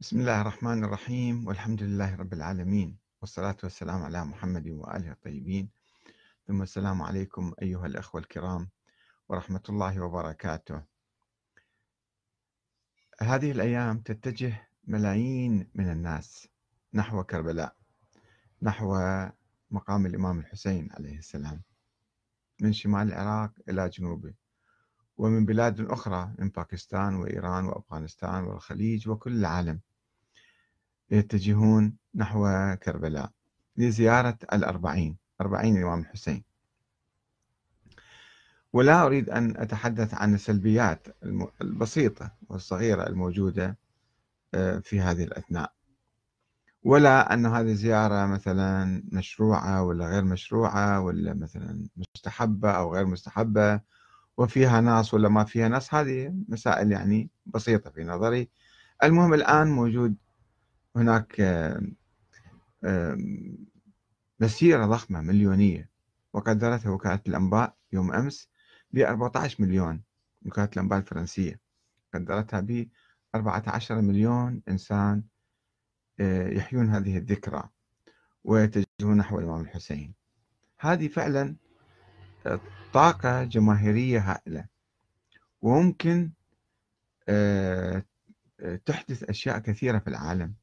بسم الله الرحمن الرحيم والحمد لله رب العالمين والصلاة والسلام على محمد وآله الطيبين. ثم السلام عليكم أيها الأخوة الكرام ورحمة الله وبركاته. هذه الأيام تتجه ملايين من الناس نحو كربلاء نحو مقام الإمام الحسين عليه السلام من شمال العراق إلى جنوبه. ومن بلاد أخرى من باكستان وإيران وأفغانستان والخليج وكل العالم يتجهون نحو كربلاء لزيارة الأربعين أربعين الإمام الحسين. ولا أريد أن أتحدث عن السلبيات البسيطة والصغيرة الموجودة آه، في هذه الأثناء. ولا أن هذه الزيارة مثلا مشروعة ولا غير مشروعة ولا مثلا مستحبة أو غير مستحبة وفيها ناس ولا ما فيها ناس هذه مسائل يعني بسيطة في نظري. المهم الآن موجود هناك مسيرة ضخمة مليونية وقدرتها وكالة الأنباء يوم أمس ب 14 مليون وكالة الأنباء الفرنسية. قدرتها ب 14 مليون إنسان آه، يحيون هذه الذكرى ويتجهون نحو الإمام الحسين. هذه فعلا آه، طاقة جماهيرية هائلة. وممكن آه، تحدث أشياء كثيرة في العالم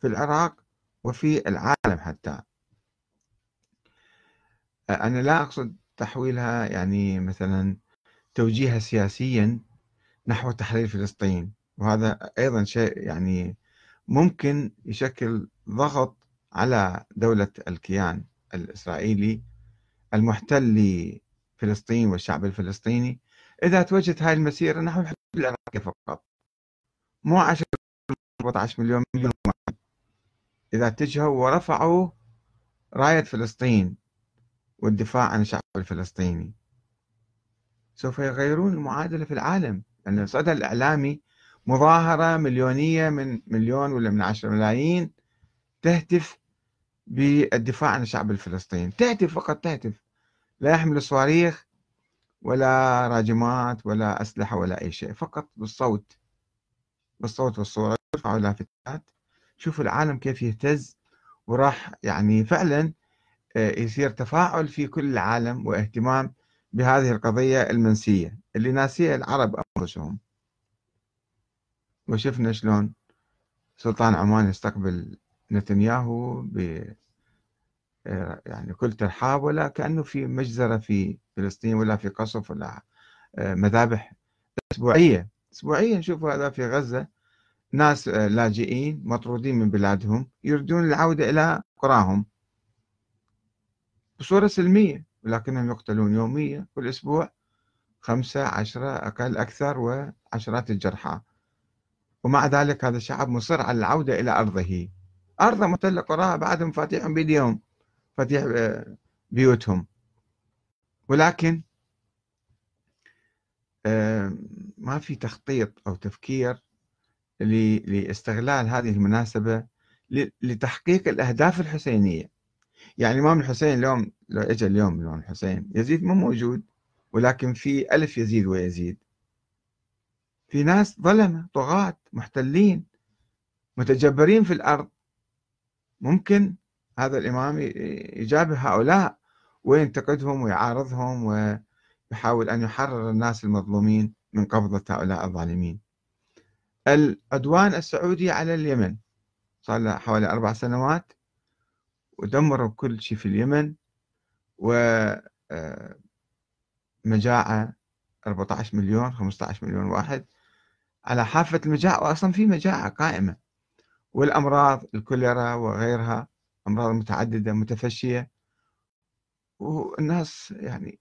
في العراق وفي العالم حتى. أنا لا أقصد تحويلها يعني مثلا توجيهها سياسيا نحو تحرير فلسطين وهذا أيضا شيء يعني ممكن يشكل ضغط على دولة الكيان الإسرائيلي المحتل لفلسطين والشعب الفلسطيني إذا توجهت هاي المسيرة نحو الحدود العراقية فقط. مو 10 14 مليون مليون إذا اتجهوا ورفعوا راية فلسطين والدفاع عن الشعب الفلسطيني. سوف يغيرون المعادلة في العالم لأن الصدى الإعلامي مظاهرة مليونية من مليون ولا من عشر ملايين تهتف بالدفاع عن الشعب الفلسطيني. تهتف فقط تهتف. لا يحمل صواريخ ولا راجمات ولا أسلحة ولا أي شيء فقط بالصوت. بالصوت والصورة يرفعوا لافتات شوفوا العالم كيف يهتز. وراح يعني فعلا آه، يصير تفاعل في كل العالم واهتمام بهذه القضية المنسية اللي ناسية العرب أنفسهم. وشفنا شلون سلطان عمان يستقبل نتنياهو ب يعني كل ترحاب ولا كأنه في مجزرة في فلسطين ولا في قصف ولا آه، مذابح أسبوعية. أسبوعية نشوف هذا في غزة. ناس آه، لاجئين مطرودين من بلادهم يريدون العودة إلى قراهم بصورة سلمية ولكنهم يقتلون يوميا كل أسبوع خمسة عشرة أقل أكثر وعشرات الجرحى. ومع ذلك هذا الشعب مصر على العودة إلى أرضه. أرضه محتلة قراها بعدهم فاتحهم بيديهم فاتح آه، بيوتهم. ولكن آه، ما في تخطيط أو تفكير لاستغلال هذه المناسبة لتحقيق الأهداف الحسينية. يعني الإمام الحسين اليوم لو اجى اليوم الإمام الحسين يزيد مو موجود ولكن في ألف يزيد ويزيد. في ناس ظلمة طغاة محتلين متجبرين في الأرض. ممكن هذا الإمام يجابه هؤلاء وينتقدهم ويعارضهم ويحاول أن يحرر الناس المظلومين من قبضة هؤلاء الظالمين. العدوان السعودي على اليمن. صار له حوالي أربع سنوات ودمروا كل شيء في اليمن و آه، مجاعة 14 مليون 15 مليون واحد على حافة المجاعة وأصلا في مجاعة قائمة. والأمراض الكوليرا وغيرها أمراض متعددة متفشية. والناس يعني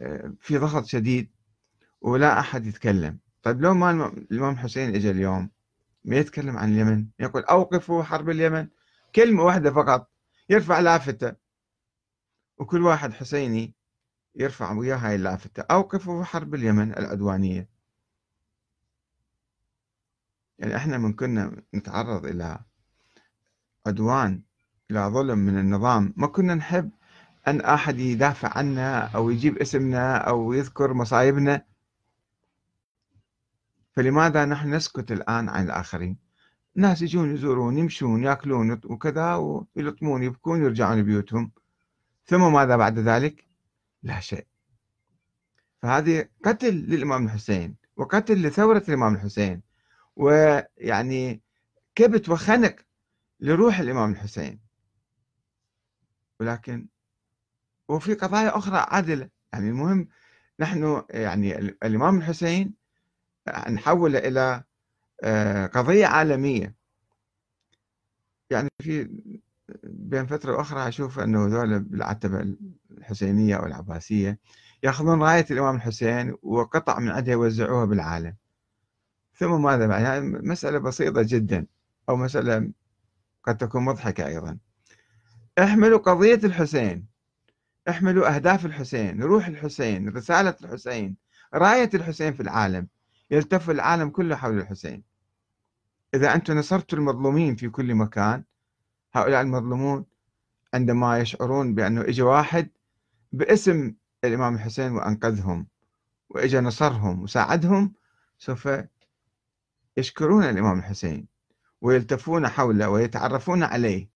آه، في ضغط شديد ولا أحد يتكلم. طيب لو ما الإمام حسين إجا اليوم ما يتكلم عن اليمن؟ يقول أوقفوا حرب اليمن. كلمة واحدة فقط يرفع لافتة. وكل واحد حسيني يرفع وياه هاي اللافتة. أوقفوا حرب اليمن العدوانية. يعني إحنا من كنا نتعرض إلى عدوان إلى ظلم من النظام. ما كنا نحب أن أحد يدافع عنا أو يجيب اسمنا أو يذكر مصايبنا. فلماذا نحن نسكت الآن عن الآخرين؟ الناس يجون يزورون يمشون يأكلون وكذا ويلطمون يبكون يرجعون بيوتهم. ثم ماذا بعد ذلك؟ لا شيء. فهذه قتل للإمام الحسين وقتل لثورة الإمام الحسين. ويعني كبت وخنق لروح الإمام الحسين. ولكن وفي قضايا أخرى عادلة. يعني المهم نحن يعني الإمام الحسين نحوله إلى آه، قضية عالمية. يعني في بين فترة وأخرى أشوف أنه ذولا بالعتبة الحسينية أو العباسية يأخذون راية الإمام الحسين وقطع من عندها يوزعوها بالعالم. ثم ماذا بعد؟ يعني مسألة بسيطة جدا أو مسألة قد تكون مضحكة أيضا. احملوا قضية الحسين. احملوا أهداف الحسين روح الحسين رسالة الحسين راية الحسين في العالم. يلتف العالم كله حول الحسين. إذا أنتم نصرتوا المظلومين في كل مكان هؤلاء المظلومون عندما يشعرون بأنه إجا واحد باسم الإمام الحسين وأنقذهم وإجا نصرهم وساعدهم سوف يشكرون الإمام الحسين ويلتفون حوله ويتعرفون عليه.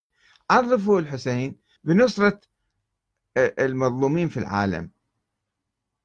عرفوا الحسين بنصرة المظلومين في العالم.